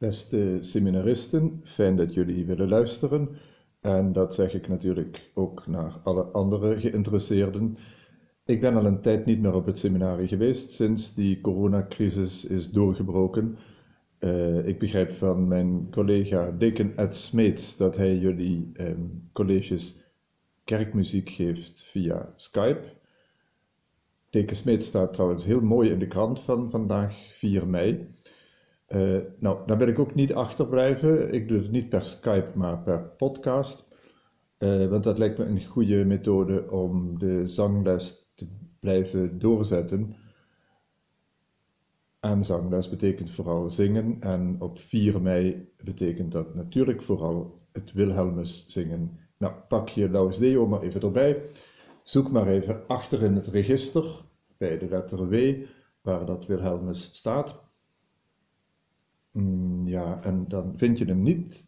Beste seminaristen, fijn dat jullie willen luisteren. En dat zeg ik natuurlijk ook naar alle andere geïnteresseerden. Ik ben al een tijd niet meer op het seminarie geweest sinds die coronacrisis is doorgebroken. Uh, ik begrijp van mijn collega Deken Ed Smeets dat hij jullie um, colleges kerkmuziek geeft via Skype. Deken Smeets staat trouwens heel mooi in de krant van vandaag, 4 mei. Uh, nou, daar wil ik ook niet achterblijven. Ik doe het niet per Skype, maar per podcast. Uh, want dat lijkt me een goede methode om de zangles te blijven doorzetten. En zangles betekent vooral zingen. En op 4 mei betekent dat natuurlijk vooral het Wilhelmus zingen. Nou, pak je Laus Deo maar even erbij. Zoek maar even achter in het register, bij de letter W, waar dat Wilhelmus staat. Mm, ja, en dan vind je hem niet,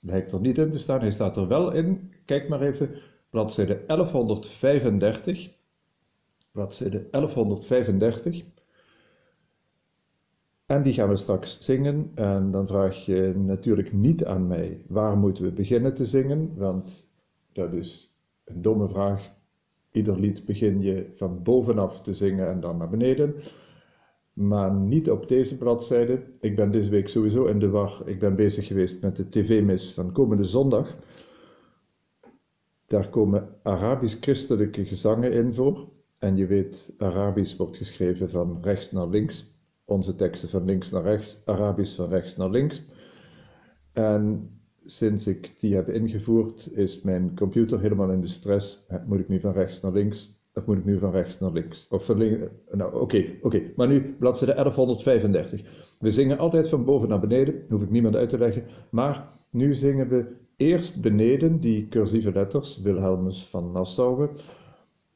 lijkt er niet in te staan. Hij staat er wel in. Kijk maar even, bladzijde 1135. Bladzijde 1135. En die gaan we straks zingen. En dan vraag je natuurlijk niet aan mij, waar moeten we beginnen te zingen? Want dat is een domme vraag. Ieder lied begin je van bovenaf te zingen en dan naar beneden maar niet op deze bladzijde. Ik ben deze week sowieso in de war. Ik ben bezig geweest met de tv-mis van komende zondag. Daar komen Arabisch-christelijke gezangen in voor. En je weet, Arabisch wordt geschreven van rechts naar links. Onze teksten van links naar rechts, Arabisch van rechts naar links. En sinds ik die heb ingevoerd, is mijn computer helemaal in de stress. Moet ik nu van rechts naar links? Of moet ik nu van rechts naar links? Of nou oké, oké. Maar nu bladzijde 1135. We zingen altijd van boven naar beneden, hoef ik niemand uit te leggen. Maar nu zingen we eerst beneden die cursieve letters, Wilhelmus van Nassau.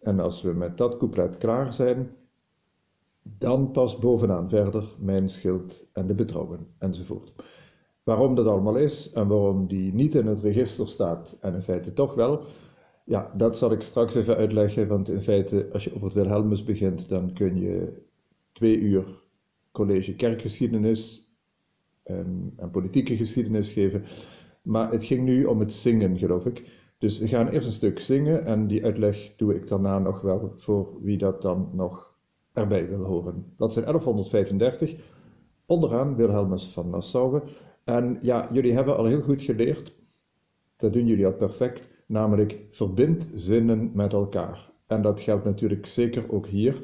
En als we met dat couplet klaar zijn, dan pas bovenaan verder mijn schild en de betrouwen enzovoort. Waarom dat allemaal is en waarom die niet in het register staat en in feite toch wel, ja, dat zal ik straks even uitleggen, want in feite, als je over het Wilhelmus begint, dan kun je twee uur college kerkgeschiedenis en, en politieke geschiedenis geven. Maar het ging nu om het zingen, geloof ik. Dus we gaan eerst een stuk zingen en die uitleg doe ik daarna nog wel voor wie dat dan nog erbij wil horen. Dat zijn 1135, onderaan Wilhelmus van Nassau. En ja, jullie hebben al heel goed geleerd, dat doen jullie al perfect namelijk verbind zinnen met elkaar. En dat geldt natuurlijk zeker ook hier.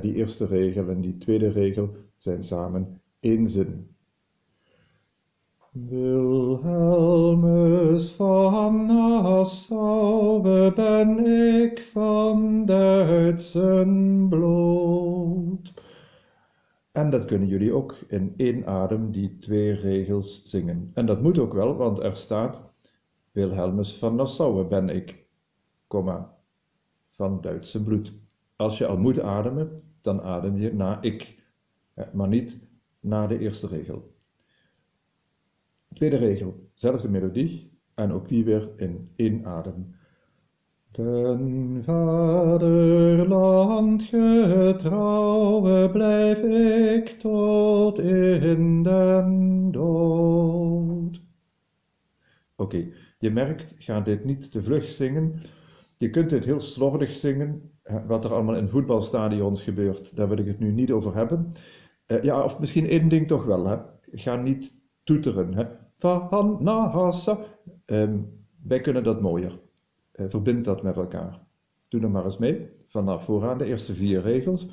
Die eerste regel en die tweede regel zijn samen één zin. Wilhelmus van Nassau ben ik van Duitsen bloed. En dat kunnen jullie ook in één adem die twee regels zingen. En dat moet ook wel, want er staat Wilhelmus van Nassau ben ik, van Duitse bloed. Als je al moet ademen, dan adem je na ik, maar niet na de eerste regel. Tweede regel, zelfde melodie en ook die weer in één adem. Den vaderland getrouwe blijf ik tot in den dood. Oké, je merkt, ga dit niet te vlug zingen. Je kunt dit heel slordig zingen. Wat er allemaal in voetbalstadions gebeurt, daar wil ik het nu niet over hebben. Uh, ja, of misschien één ding toch wel. Hè. Ga niet toeteren. Hè. Van Nahassa. Um, wij kunnen dat mooier. Uh, verbind dat met elkaar. Doe er maar eens mee. Vanaf vooraan de eerste vier regels.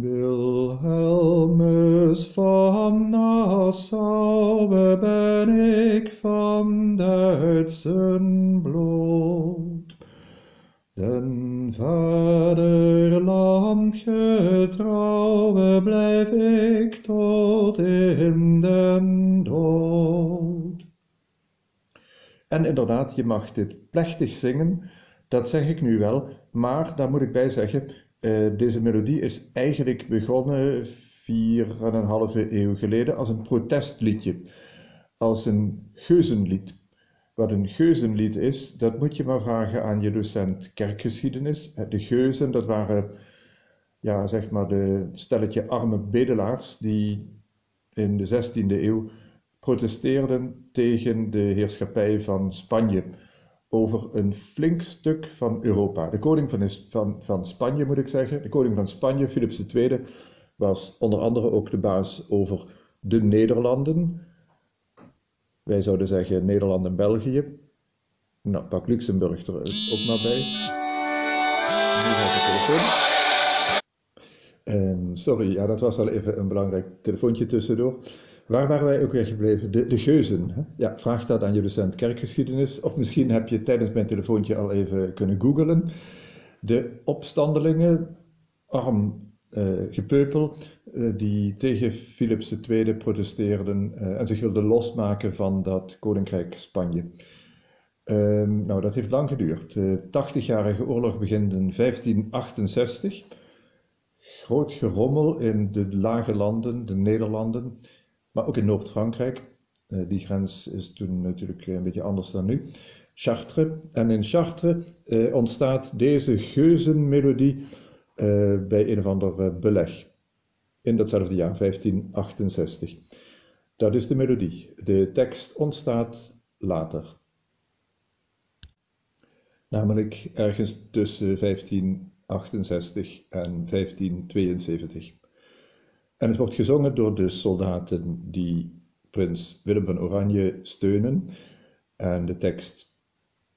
Wilhelmus van Nassau ben ik van Duitsen bloed. Den vaderland getrouwe blijf ik tot in den dood. En inderdaad, je mag dit plechtig zingen, dat zeg ik nu wel, maar daar moet ik bij zeggen, uh, deze melodie is eigenlijk begonnen vier en een halve eeuw geleden als een protestliedje, als een geuzenlied. Wat een geuzenlied is, dat moet je maar vragen aan je docent kerkgeschiedenis. De geuzen, dat waren ja, zeg maar de stelletje arme bedelaars die in de 16e eeuw protesteerden tegen de heerschappij van Spanje over een flink stuk van Europa. De koning van, van, van Spanje, moet ik zeggen, de koning van Spanje, Philips II, was onder andere ook de baas over de Nederlanden. Wij zouden zeggen Nederland en België. Nou, pak Luxemburg er ook maar bij. Telefoon. Sorry, ja, dat was wel even een belangrijk telefoontje tussendoor. Waar waren wij ook weer gebleven? De, de geuzen. Hè? Ja, vraag dat aan je docent kerkgeschiedenis. Of misschien heb je tijdens mijn telefoontje al even kunnen googelen. De opstandelingen, arm uh, gepeupel, uh, die tegen Philips II protesteerden uh, en zich wilden losmaken van dat koninkrijk Spanje. Um, nou, dat heeft lang geduurd. De 80-jarige oorlog begint in 1568 groot gerommel in de lage landen, de Nederlanden, maar ook in Noord-Frankrijk. Uh, die grens is toen natuurlijk een beetje anders dan nu. Chartres. En in Chartres uh, ontstaat deze geuzenmelodie bij een of ander beleg. In datzelfde jaar, 1568. Dat is de melodie. De tekst ontstaat later. Namelijk ergens tussen 15 1868 en 1572. En het wordt gezongen door de soldaten die prins Willem van Oranje steunen. En de tekst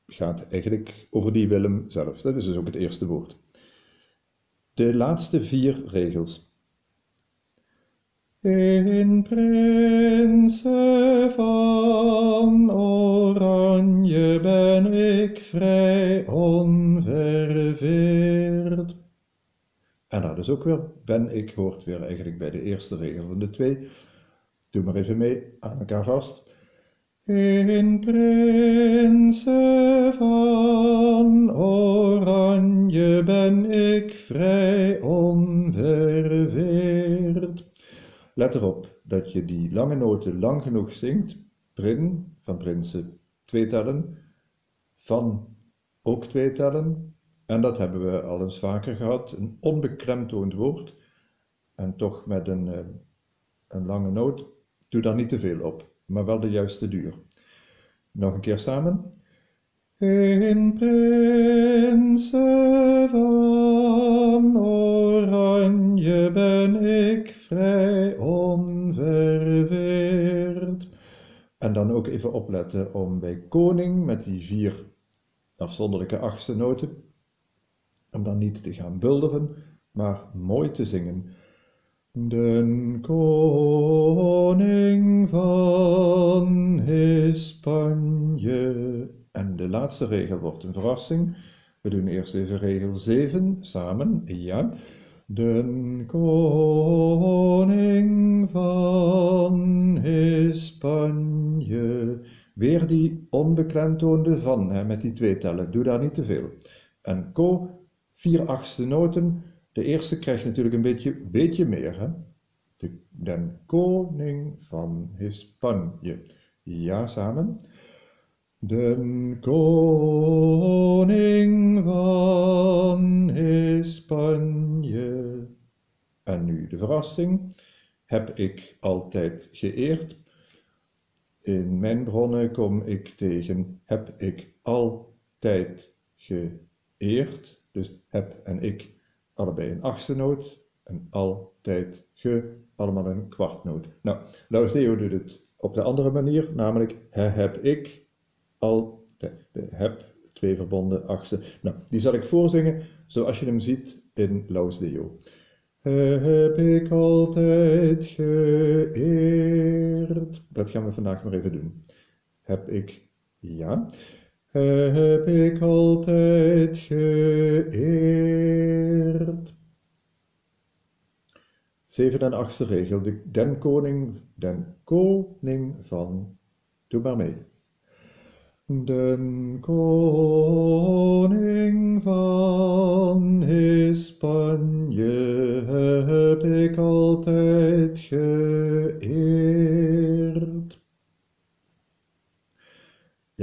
gaat eigenlijk over die Willem zelf. Dat is dus ook het eerste woord. De laatste vier regels. In Prinsen van Oranje ben ik vrij onverveerd. En dat is ook weer ben ik hoort weer eigenlijk bij de eerste regel van de twee. Doe maar even mee, aan elkaar vast. In Prinsen van Oranje ben ik vrij onverveerd. Let erop dat je die lange noten lang genoeg zingt. Prin, van prinsen, twee tellen. Van, ook twee tellen. En dat hebben we al eens vaker gehad. Een onbeklemtoond woord. En toch met een, eh, een lange noot. Doe daar niet te veel op, maar wel de juiste duur. Nog een keer samen. In prinsen van oranje ben ik vrij onverweerd. En dan ook even opletten om bij koning met die vier afzonderlijke achtste noten, om dan niet te gaan bulderen, maar mooi te zingen. Den koning van Hispanje. En de laatste regel wordt een verrassing. We doen eerst even regel 7 samen. Ja. Den koning van Hispanje. Weer die onbeklemtoonde van, met die twee tellen. Doe daar niet te veel. En ko, vier achtste noten. De eerste krijgt natuurlijk een beetje, beetje meer. Hè? De, koning van Hispanje. Ja, samen. Den koning van Hispanje. En nu de verrassing. Heb ik altijd geëerd. In mijn bronnen kom ik tegen heb ik altijd geëerd. Dus heb en ik allebei een achtste noot. En altijd ge, allemaal een kwartnoot. Nou, Laus Deo doet het op de andere manier, namelijk heb ik altijd. De heb, twee verbonden achtste. Nou, die zal ik voorzingen zoals je hem ziet in Laus Deo. Heb ik altijd geëerd. Dat gaan we vandaag maar even doen. Heb ik, ja. Heb ik altijd geëerd. Zeven en achtste regel. De, den koning, den koning van. Doe maar mee. Den koning van Hispanje heb ik altijd geëerd.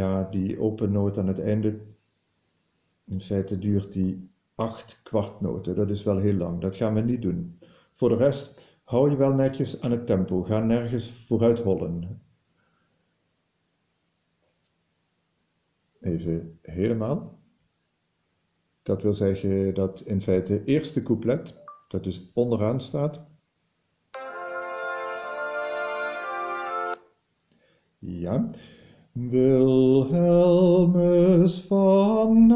Ja, die open noot aan het einde, in feite duurt die acht kwartnoten. Dat is wel heel lang. Dat gaan we niet doen. Voor de rest hou je wel netjes aan het tempo. Ga nergens vooruit hollen. Even helemaal. Dat wil zeggen dat in feite het eerste couplet, dat dus onderaan staat. Ja. Wilhelmus van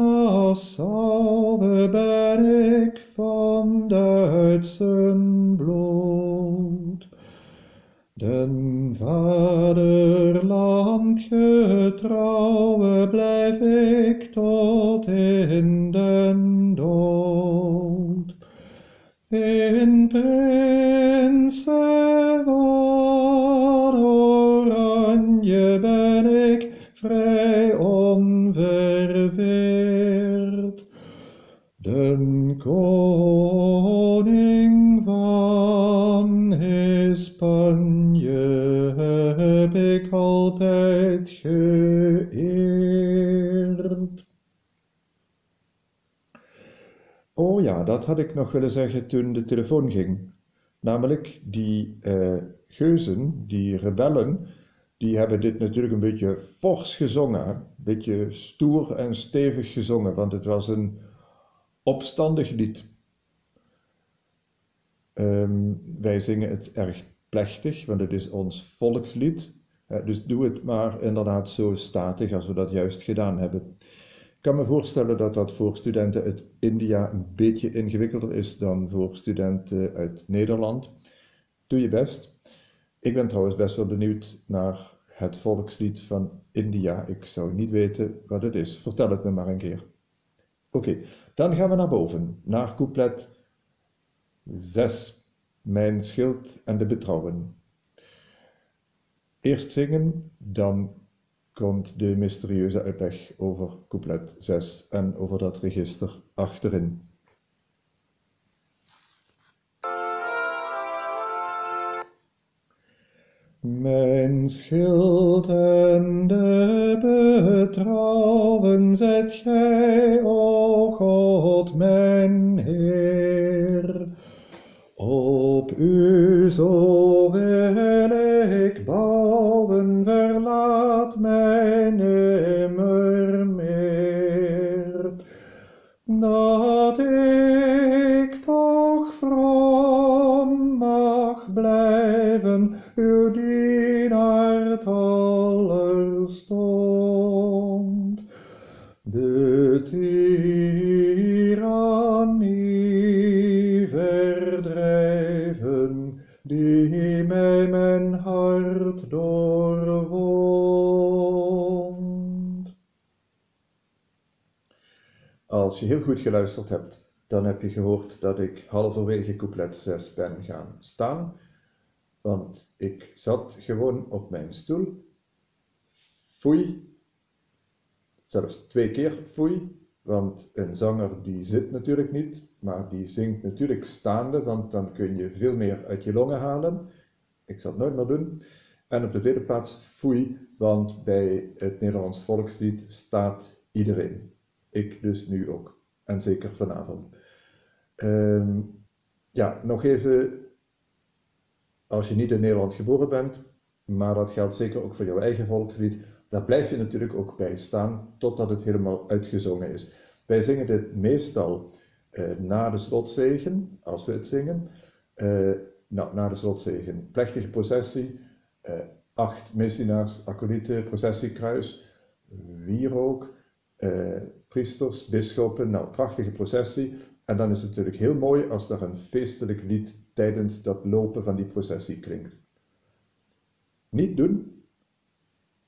had ik nog willen zeggen toen de telefoon ging. Namelijk, die uh, geuzen, die rebellen, die hebben dit natuurlijk een beetje fors gezongen. Een beetje stoer en stevig gezongen, want het was een opstandig lied. Um, wij zingen het erg plechtig, want het is ons volkslied. Uh, dus doe het maar inderdaad zo statig als we dat juist gedaan hebben. Ik kan me voorstellen dat dat voor studenten uit India een beetje ingewikkelder is dan voor studenten uit Nederland. Doe je best. Ik ben trouwens best wel benieuwd naar het volkslied van India. Ik zou niet weten wat het is. Vertel het me maar een keer. Oké, dan gaan we naar boven, naar couplet 6. Mijn schild en de betrouwen. Eerst zingen, dan komt de mysterieuze uitleg over couplet 6 en over dat register achterin. Mijn schild en de betrouwen zet gij, Als je heel goed geluisterd hebt, dan heb je gehoord dat ik halverwege couplet 6 ben gaan staan. Want ik zat gewoon op mijn stoel. Foei. Zelfs twee keer foei. Want een zanger die zit natuurlijk niet, maar die zingt natuurlijk staande, want dan kun je veel meer uit je longen halen. Ik zal het nooit meer doen. En op de tweede plaats foei, want bij het Nederlands volkslied staat iedereen. Ik dus nu ook. En zeker vanavond. Um, ja, nog even als je niet in Nederland geboren bent, maar dat geldt zeker ook voor jouw eigen volkslied, daar blijf je natuurlijk ook bij staan totdat het helemaal uitgezongen is. Wij zingen dit meestal uh, na de slotzegen, als we het zingen. Uh, nou, na de slotzegen, plechtige processie, uh, acht missionaars, acolieten, processiekruis, wierook, priesters, bisschoppen, nou, prachtige processie. En dan is het natuurlijk heel mooi als daar een feestelijk lied tijdens dat lopen van die processie klinkt. Niet doen,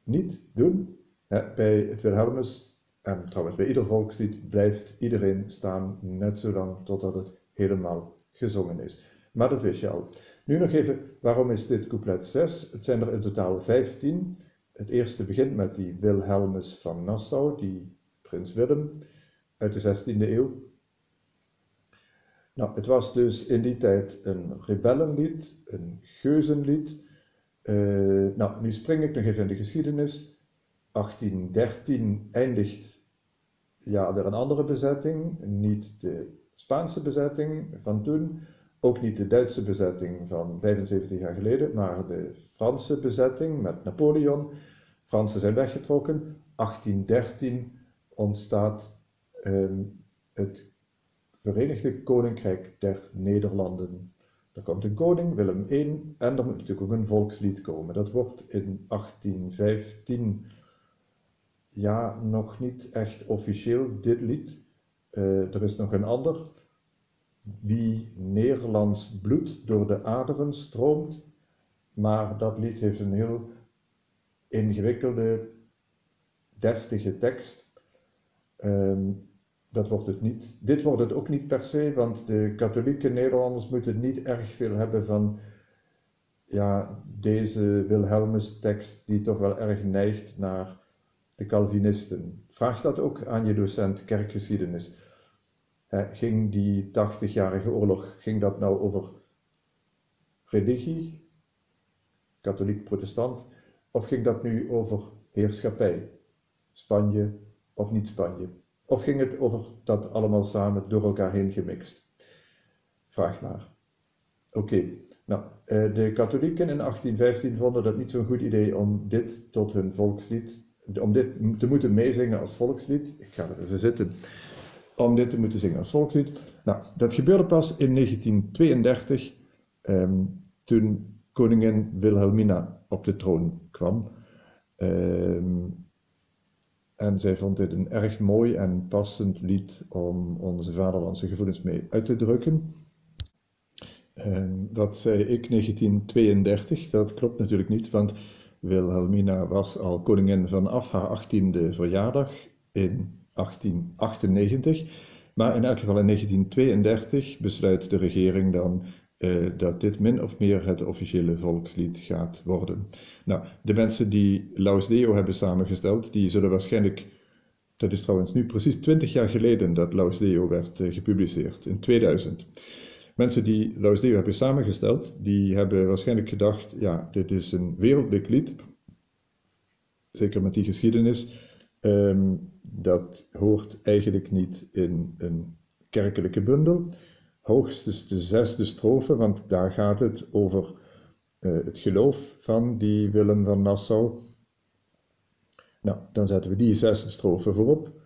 niet doen. bij het Wilhelmus, en trouwens bij ieder volkslied, blijft iedereen staan net zo lang totdat het helemaal gezongen is. Maar dat wist je al. Nu nog even, waarom is dit couplet 6? Het zijn er in totaal 15. Het eerste begint met die Wilhelmus van Nassau, die prins Willem uit de 16e eeuw. Nou, het was dus in die tijd een rebellenlied, een geuzenlied. Uh, nou, nu spring ik nog even in de geschiedenis. 1813 eindigt ja, weer een andere bezetting, niet de Spaanse bezetting van toen, ook niet de Duitse bezetting van 75 jaar geleden, maar de Franse bezetting met Napoleon. Fransen zijn weggetrokken. 1813 ontstaat ehm, het Verenigde Koninkrijk der Nederlanden. Er komt een koning, Willem I, en er moet natuurlijk ook een volkslied komen. Dat wordt in 1815 ja, nog niet echt officieel, dit lied. Uh, er is nog een ander. Wie Nederlands bloed door de aderen stroomt. Maar dat lied heeft een heel ingewikkelde, deftige tekst. Um, dat wordt het niet. Dit wordt het ook niet per se, want de katholieke Nederlanders moeten niet erg veel hebben van ja, deze Wilhelmus tekst die toch wel erg neigt naar de Calvinisten. Vraag dat ook aan je docent kerkgeschiedenis. ging die 80-jarige oorlog, ging dat nou over religie, katholiek-protestant, of ging dat nu over heerschappij, Spanje of niet Spanje? Of ging het over dat allemaal samen door elkaar heen gemixt? Vraag maar. Oké, nou, eh, de katholieken in 1815 vonden dat niet zo'n goed idee om dit tot hun volkslied, om dit te moeten meezingen als volkslied. Ik ga er even zitten. Om dit te moeten zingen als volkslied. Nou, dat gebeurde pas in 1932, ehm, toen koningin Wilhelmina op de troon kwam. Ehm, en zij vond dit een erg mooi en passend lied om onze vaderlandse gevoelens mee uit te drukken. En dat zei ik 1932, dat klopt natuurlijk niet, want Wilhelmina was al koningin vanaf haar 18e verjaardag in 1898. Maar in elk geval in 1932 besluit de regering dan uh, dat dit min of meer het officiële volkslied gaat worden. Nou, de mensen die Laus Deo hebben samengesteld, die zullen waarschijnlijk, dat is trouwens nu precies 20 jaar geleden dat Laus Deo werd uh, gepubliceerd, in 2000. Mensen die Laus Deo hebben samengesteld, die hebben waarschijnlijk gedacht, ja, dit is een wereldlijk lied, zeker met die geschiedenis, um, dat hoort eigenlijk niet in een kerkelijke bundel hoogstens de zesde strofe, want daar gaat het over uh, het geloof van die Willem van Nassau. Nou, dan zetten we die zesde strofe voorop.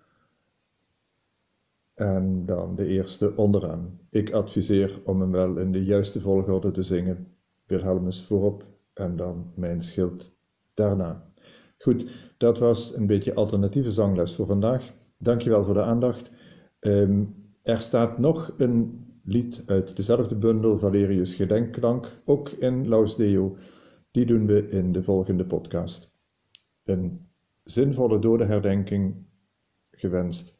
En dan de eerste onderaan. Ik adviseer om hem wel in de juiste volgorde te zingen. Wilhelmus voorop en dan mijn schild daarna. Goed, dat was een beetje alternatieve zangles voor vandaag. Dankjewel voor de aandacht. Um, er staat nog een lied uit dezelfde bundel Valerius Gedenkklank, ook in Laus Deo. Die doen we in de volgende podcast. Een zinvolle dodenherdenking gewenst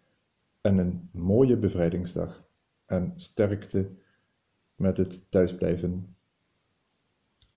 en een mooie bevrijdingsdag en sterkte met het thuisblijven